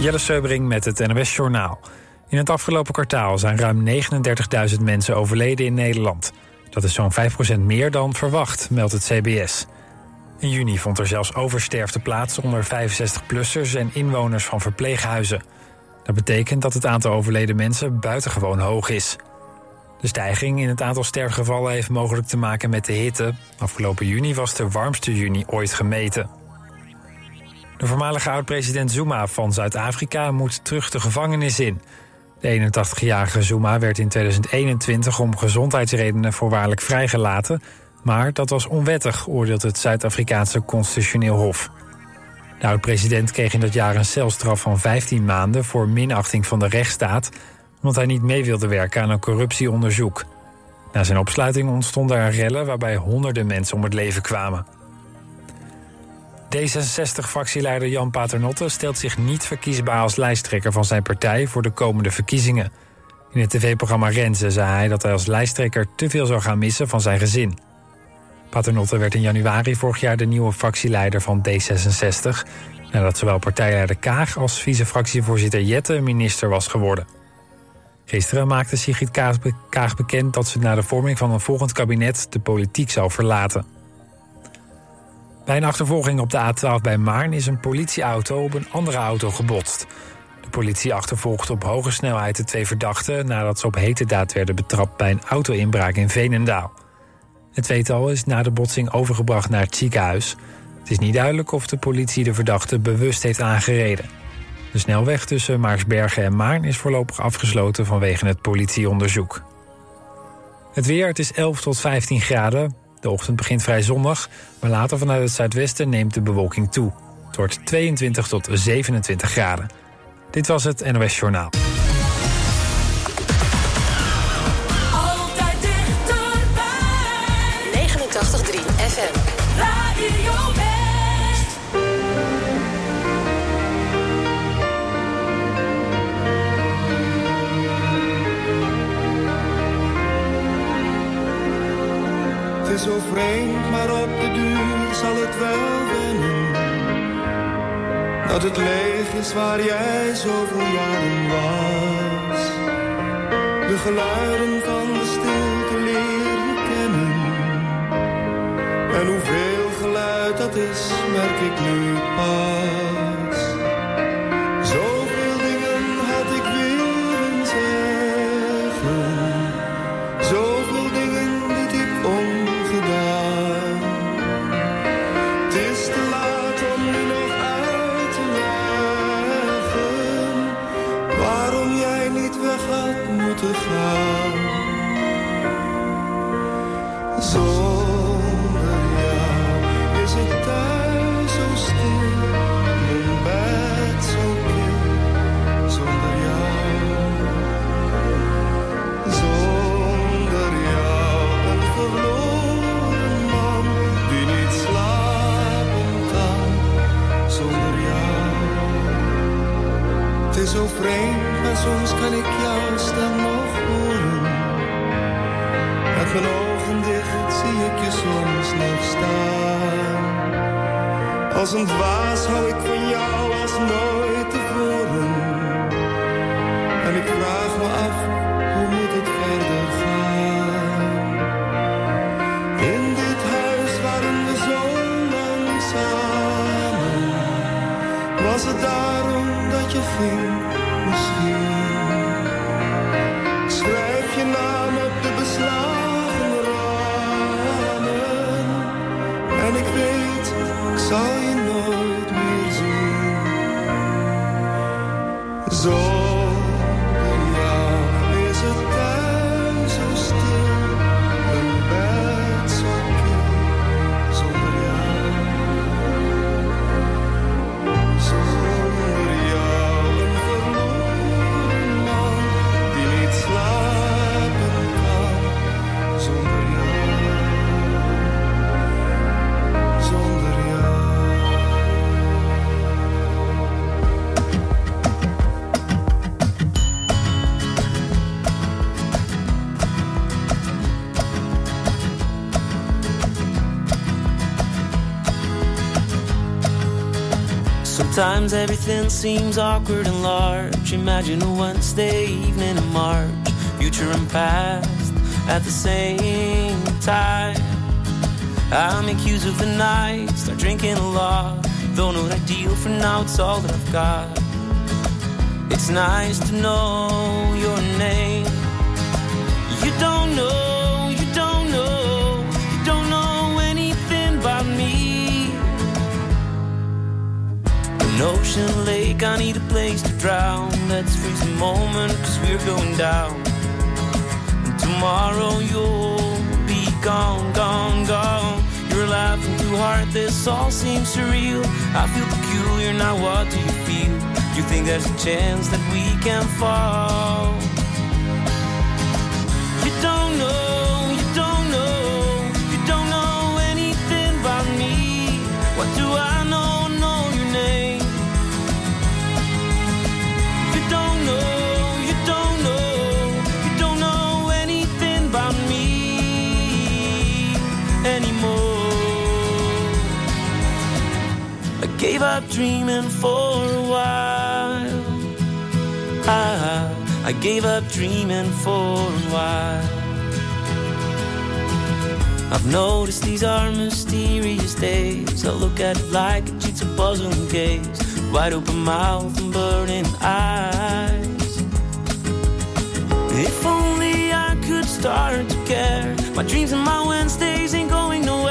Jelle Seubering met het NOS Journaal. In het afgelopen kwartaal zijn ruim 39.000 mensen overleden in Nederland. Dat is zo'n 5% meer dan verwacht, meldt het CBS. In juni vond er zelfs oversterfte plaats onder 65-plussers en inwoners van verpleeghuizen. Dat betekent dat het aantal overleden mensen buitengewoon hoog is. De stijging in het aantal sterfgevallen heeft mogelijk te maken met de hitte. Afgelopen juni was de warmste juni ooit gemeten. De voormalige oud-president Zuma van Zuid-Afrika moet terug de gevangenis in. De 81-jarige Zuma werd in 2021 om gezondheidsredenen voorwaardelijk vrijgelaten... maar dat was onwettig, oordeelt het Zuid-Afrikaanse Constitutioneel Hof. De oud-president kreeg in dat jaar een celstraf van 15 maanden... voor minachting van de rechtsstaat, omdat hij niet mee wilde werken aan een corruptieonderzoek. Na zijn opsluiting ontstonden er rellen waarbij honderden mensen om het leven kwamen. D66-fractieleider Jan Paternotte stelt zich niet verkiesbaar als lijsttrekker van zijn partij voor de komende verkiezingen. In het tv-programma Renze zei hij dat hij als lijsttrekker te veel zou gaan missen van zijn gezin. Paternotte werd in januari vorig jaar de nieuwe fractieleider van D66, nadat zowel partijleider Kaag als vice-fractievoorzitter Jette minister was geworden. Gisteren maakte Sigrid Kaag bekend dat ze na de vorming van een volgend kabinet de politiek zou verlaten. Bij een achtervolging op de A12 bij Maarn is een politieauto op een andere auto gebotst. De politie achtervolgde op hoge snelheid de twee verdachten nadat ze op hete daad werden betrapt bij een auto-inbraak in Veenendaal. Het tweetal is na de botsing overgebracht naar het ziekenhuis. Het is niet duidelijk of de politie de verdachte bewust heeft aangereden. De snelweg tussen Maarsbergen en Maarn is voorlopig afgesloten vanwege het politieonderzoek. Het weer, het is 11 tot 15 graden. De ochtend begint vrij zonnig, maar later vanuit het zuidwesten neemt de bewolking toe. Het wordt 22 tot 27 graden. Dit was het NOS Journaal. Geluiden van de stilte leer je kennen. En hoeveel geluid dat is, merk ik nu pas. Met mijn dicht zie ik je soms nog staan. Als een dwaas hou ik van jou als nooit Sometimes everything seems awkward and large. Imagine a Wednesday evening in March, future and past at the same time. I make use of the night, start drinking a lot. Don't know what I deal for now, it's all that I've got. It's nice to know your name. You don't know, An ocean lake, I need a place to drown. Let's freeze a moment, cause we're going down. And tomorrow you'll be gone, gone, gone. You're laughing too hard, this all seems surreal. I feel peculiar, now what do you feel? You think there's a chance that we can fall? You don't know, you don't know, you don't know anything about me. What do gave up dreaming for a while. I, I gave up dreaming for a while. I've noticed these are mysterious days. I look at it like a jigsaw puzzle and gaze. Wide open mouth and burning eyes. If only I could start to care. My dreams and my Wednesdays ain't going nowhere.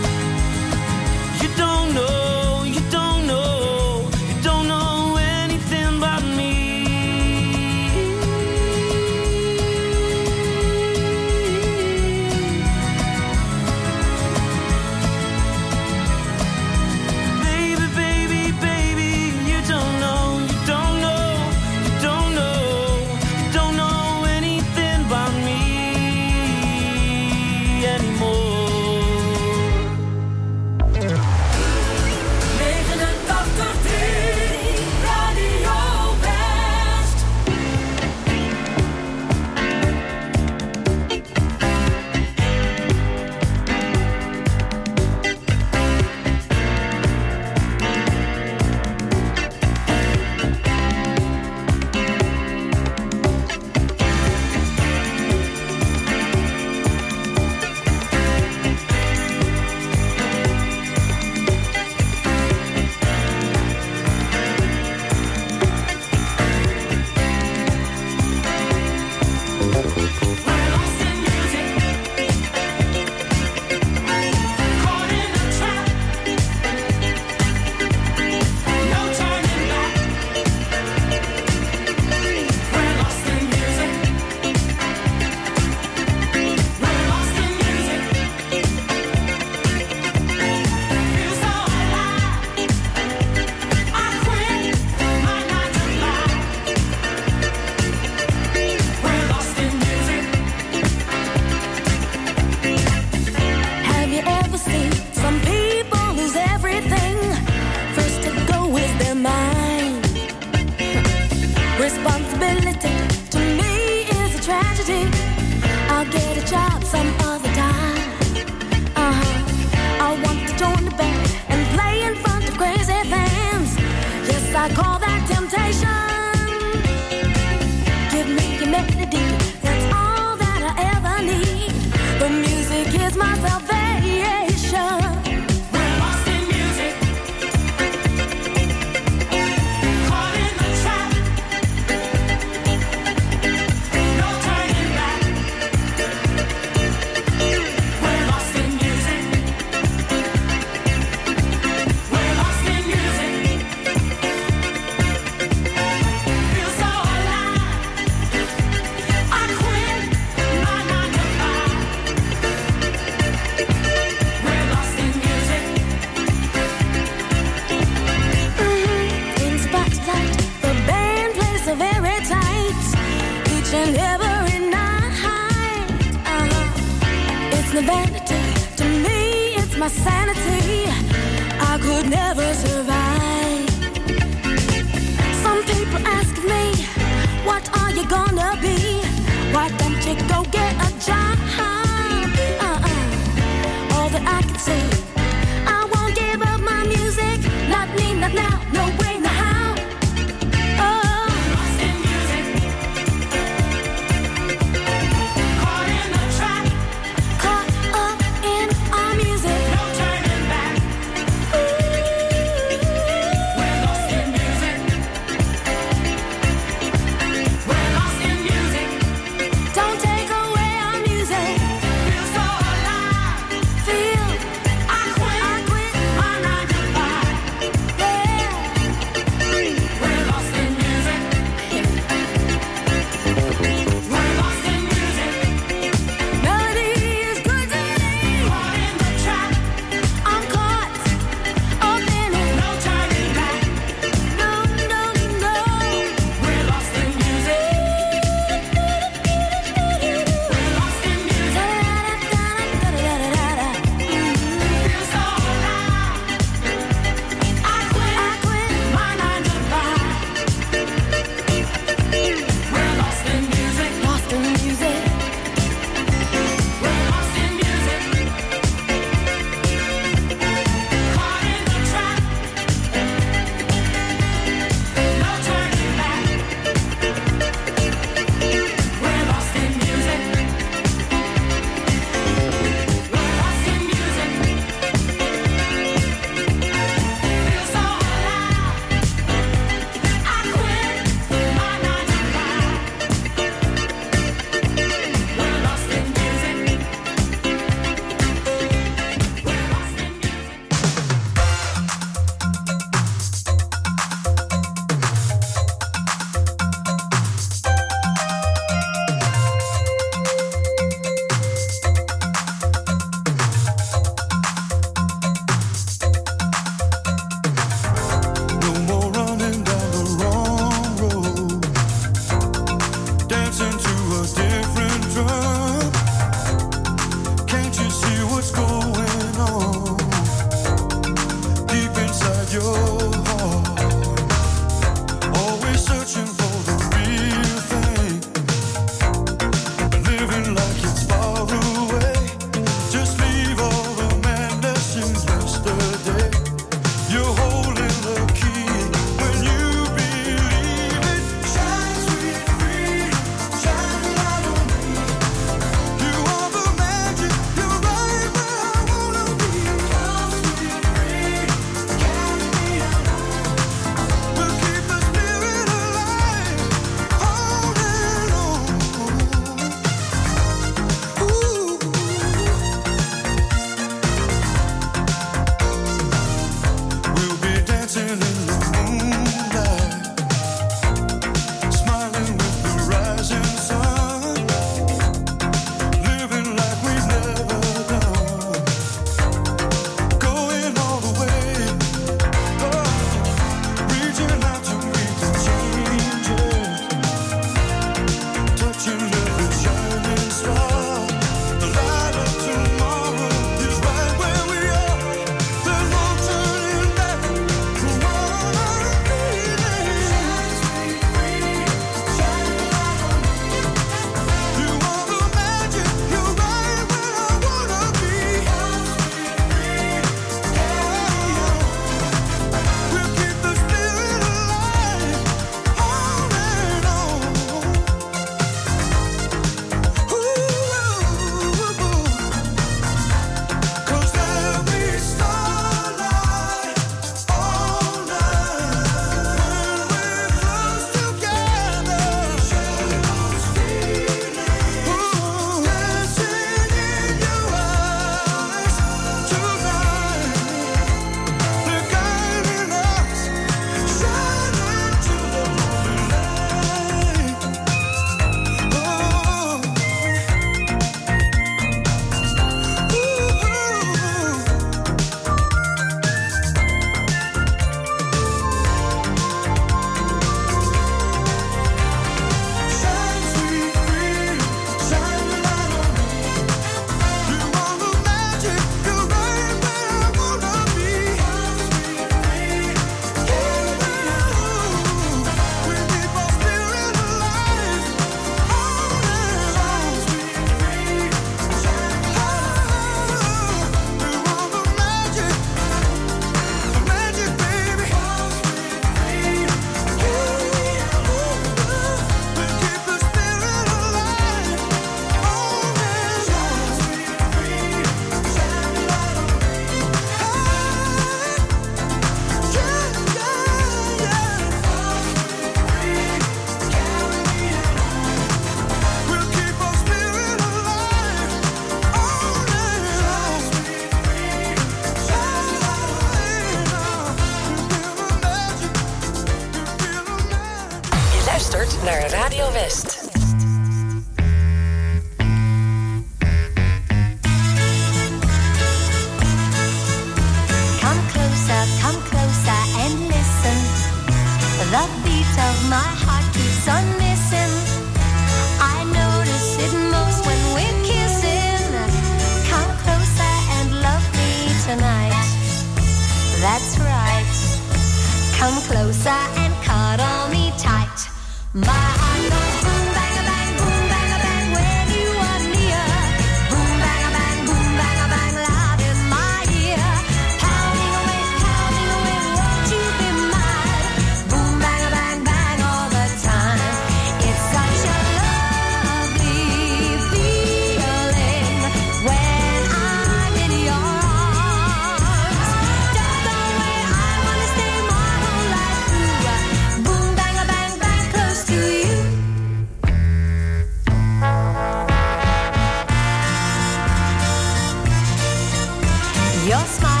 Your smile.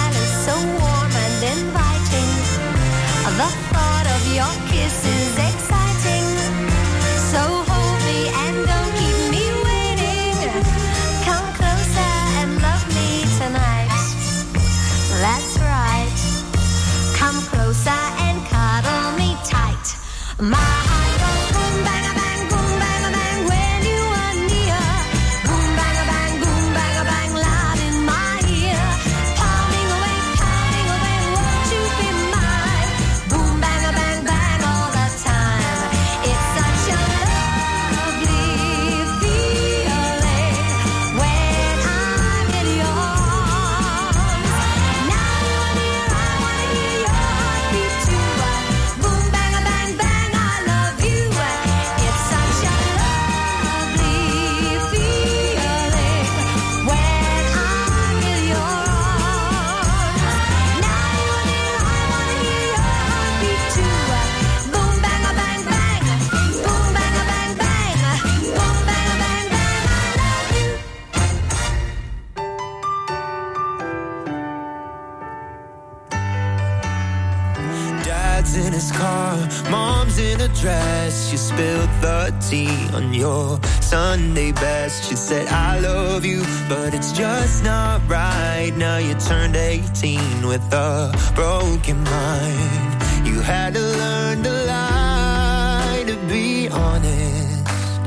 She You said, I love you, but it's just not right. Now you turned 18 with a broken mind. You had to learn to lie to be honest.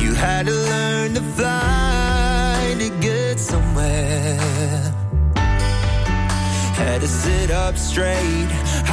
You had to learn to fly to get somewhere. Had to sit up straight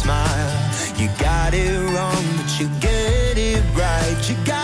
smile. You got it wrong, but you get it right. You got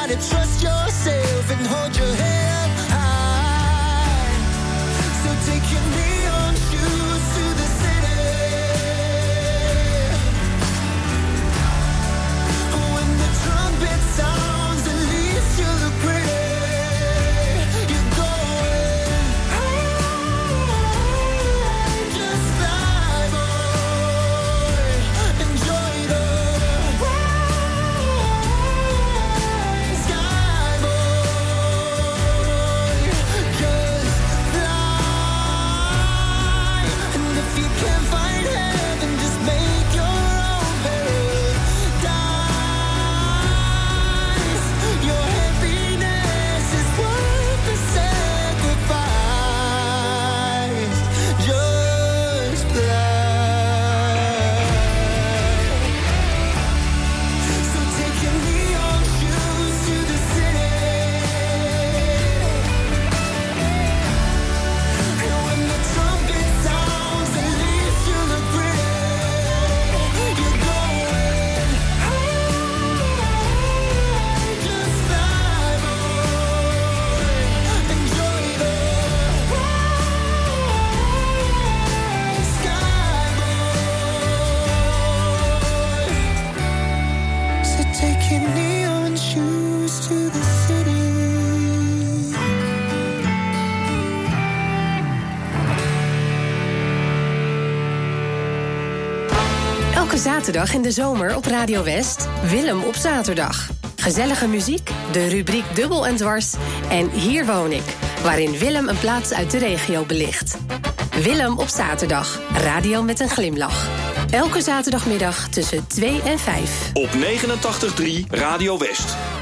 zaterdag in de zomer op Radio West. Willem op zaterdag. Gezellige muziek, de rubriek Dubbel en Dwars en Hier woon ik, waarin Willem een plaats uit de regio belicht. Willem op zaterdag, radio met een glimlach. Elke zaterdagmiddag tussen 2 en 5. Op 89.3 Radio West.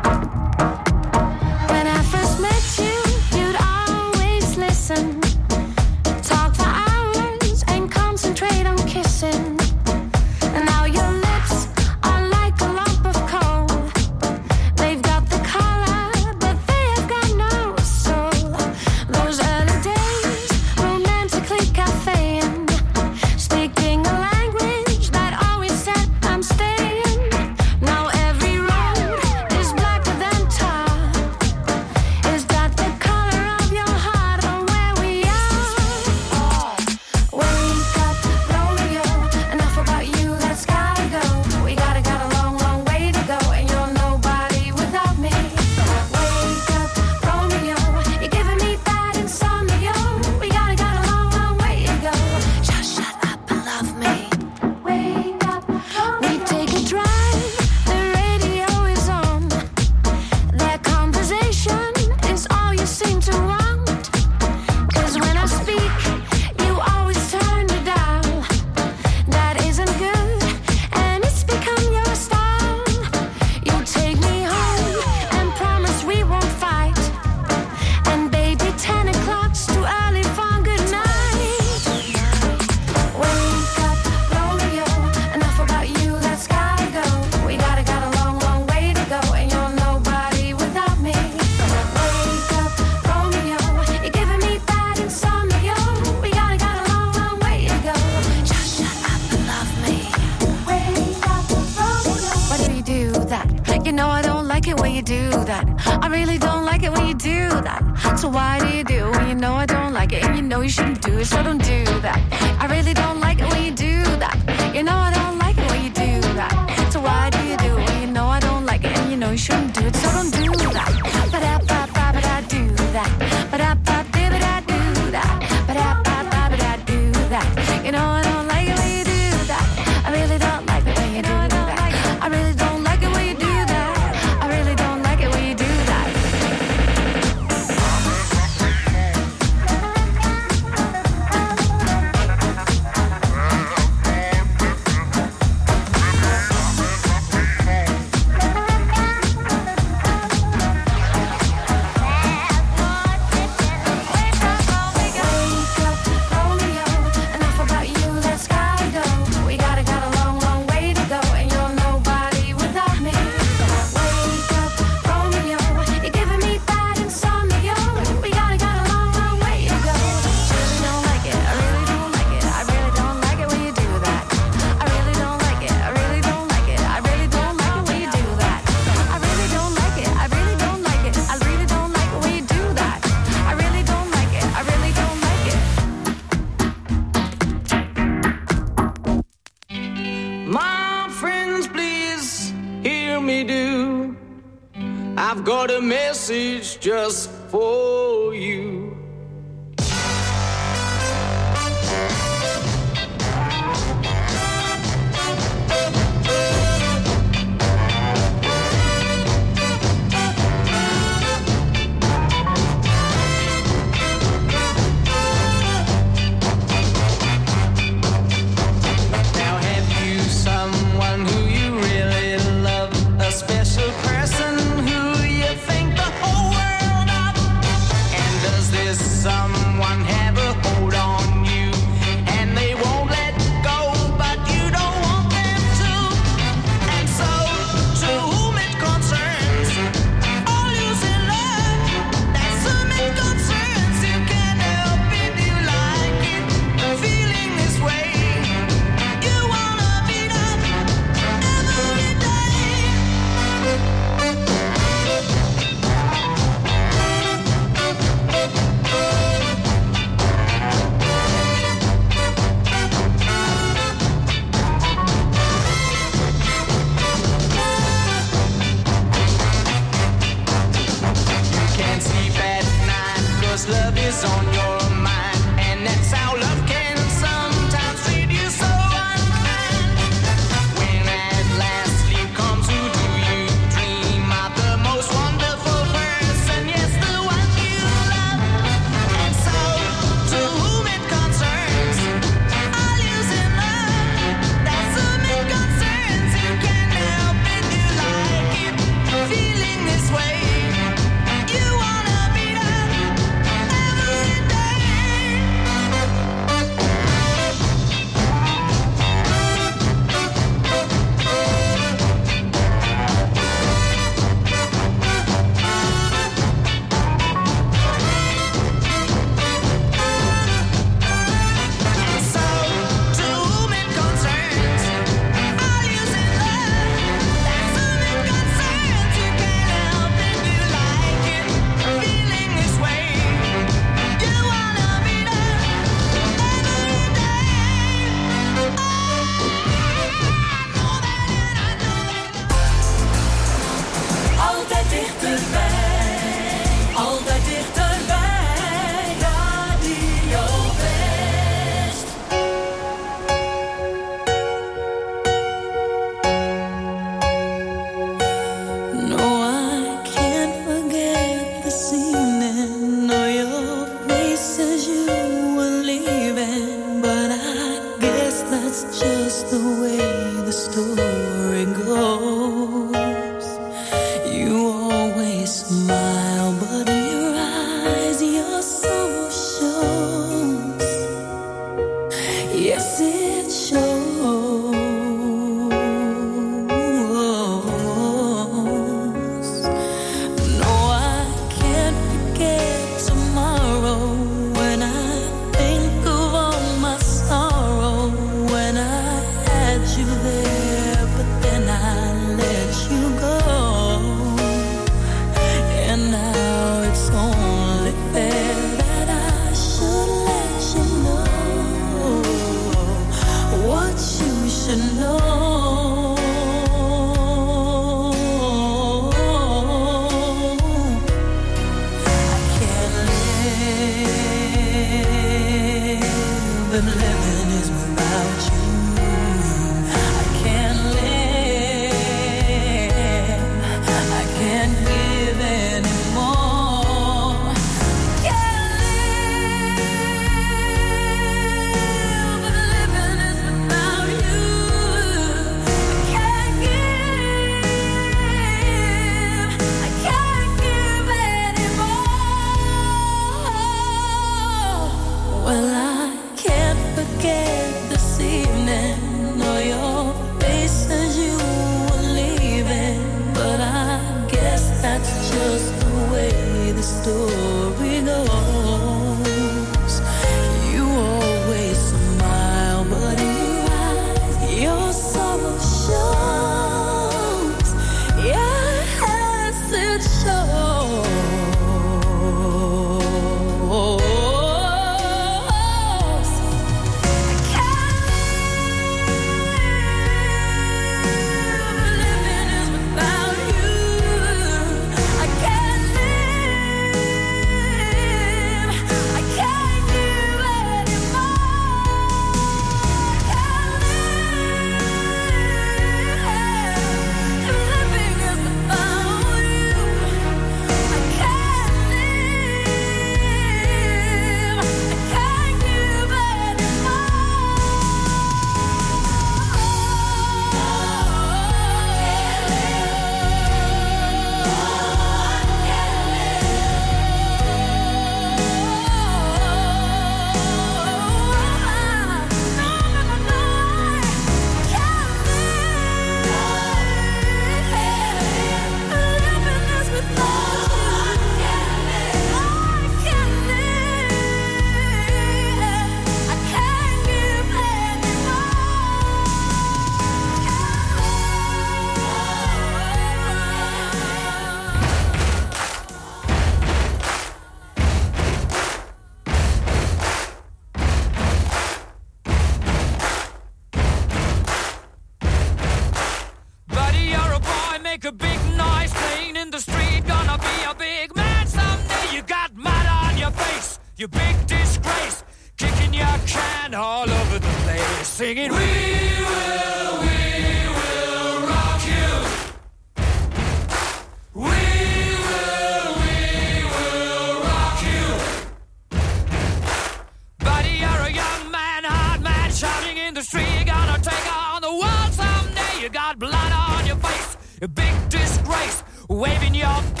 waving your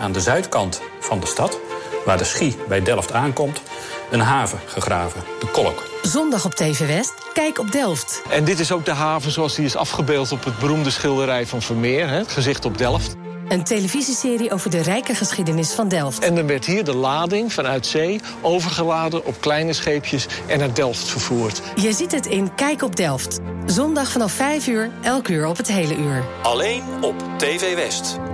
aan de zuidkant van de stad, waar de Schie bij Delft aankomt, een haven gegraven, de Kolk. Zondag op TV West, kijk op Delft. En dit is ook de haven zoals die is afgebeeld op het beroemde schilderij van Vermeer, het gezicht op Delft. Een televisieserie over de rijke geschiedenis van Delft. En dan werd hier de lading vanuit zee overgeladen op kleine scheepjes en naar Delft vervoerd. Je ziet het in Kijk op Delft. Zondag vanaf 5 uur, elk uur op het hele uur. Alleen op TV West.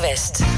West.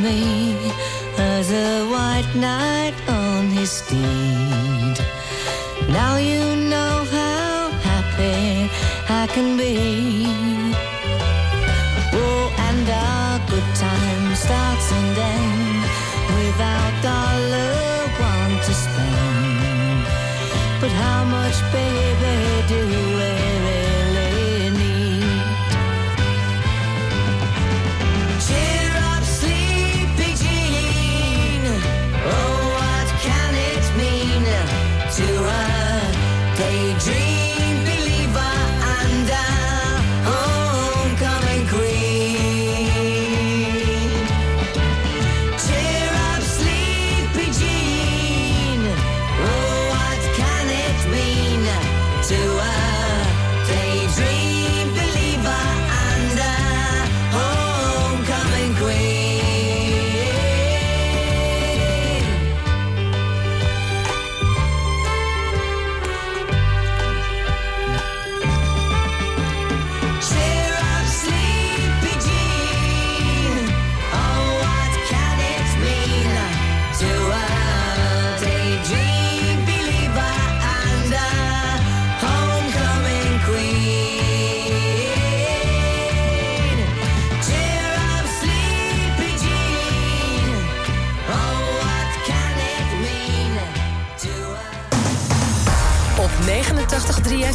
me as a white knight on his steed. Now you know how happy I can be. Oh, and our good time starts and ends without dollar one to spend. But how much, baby, do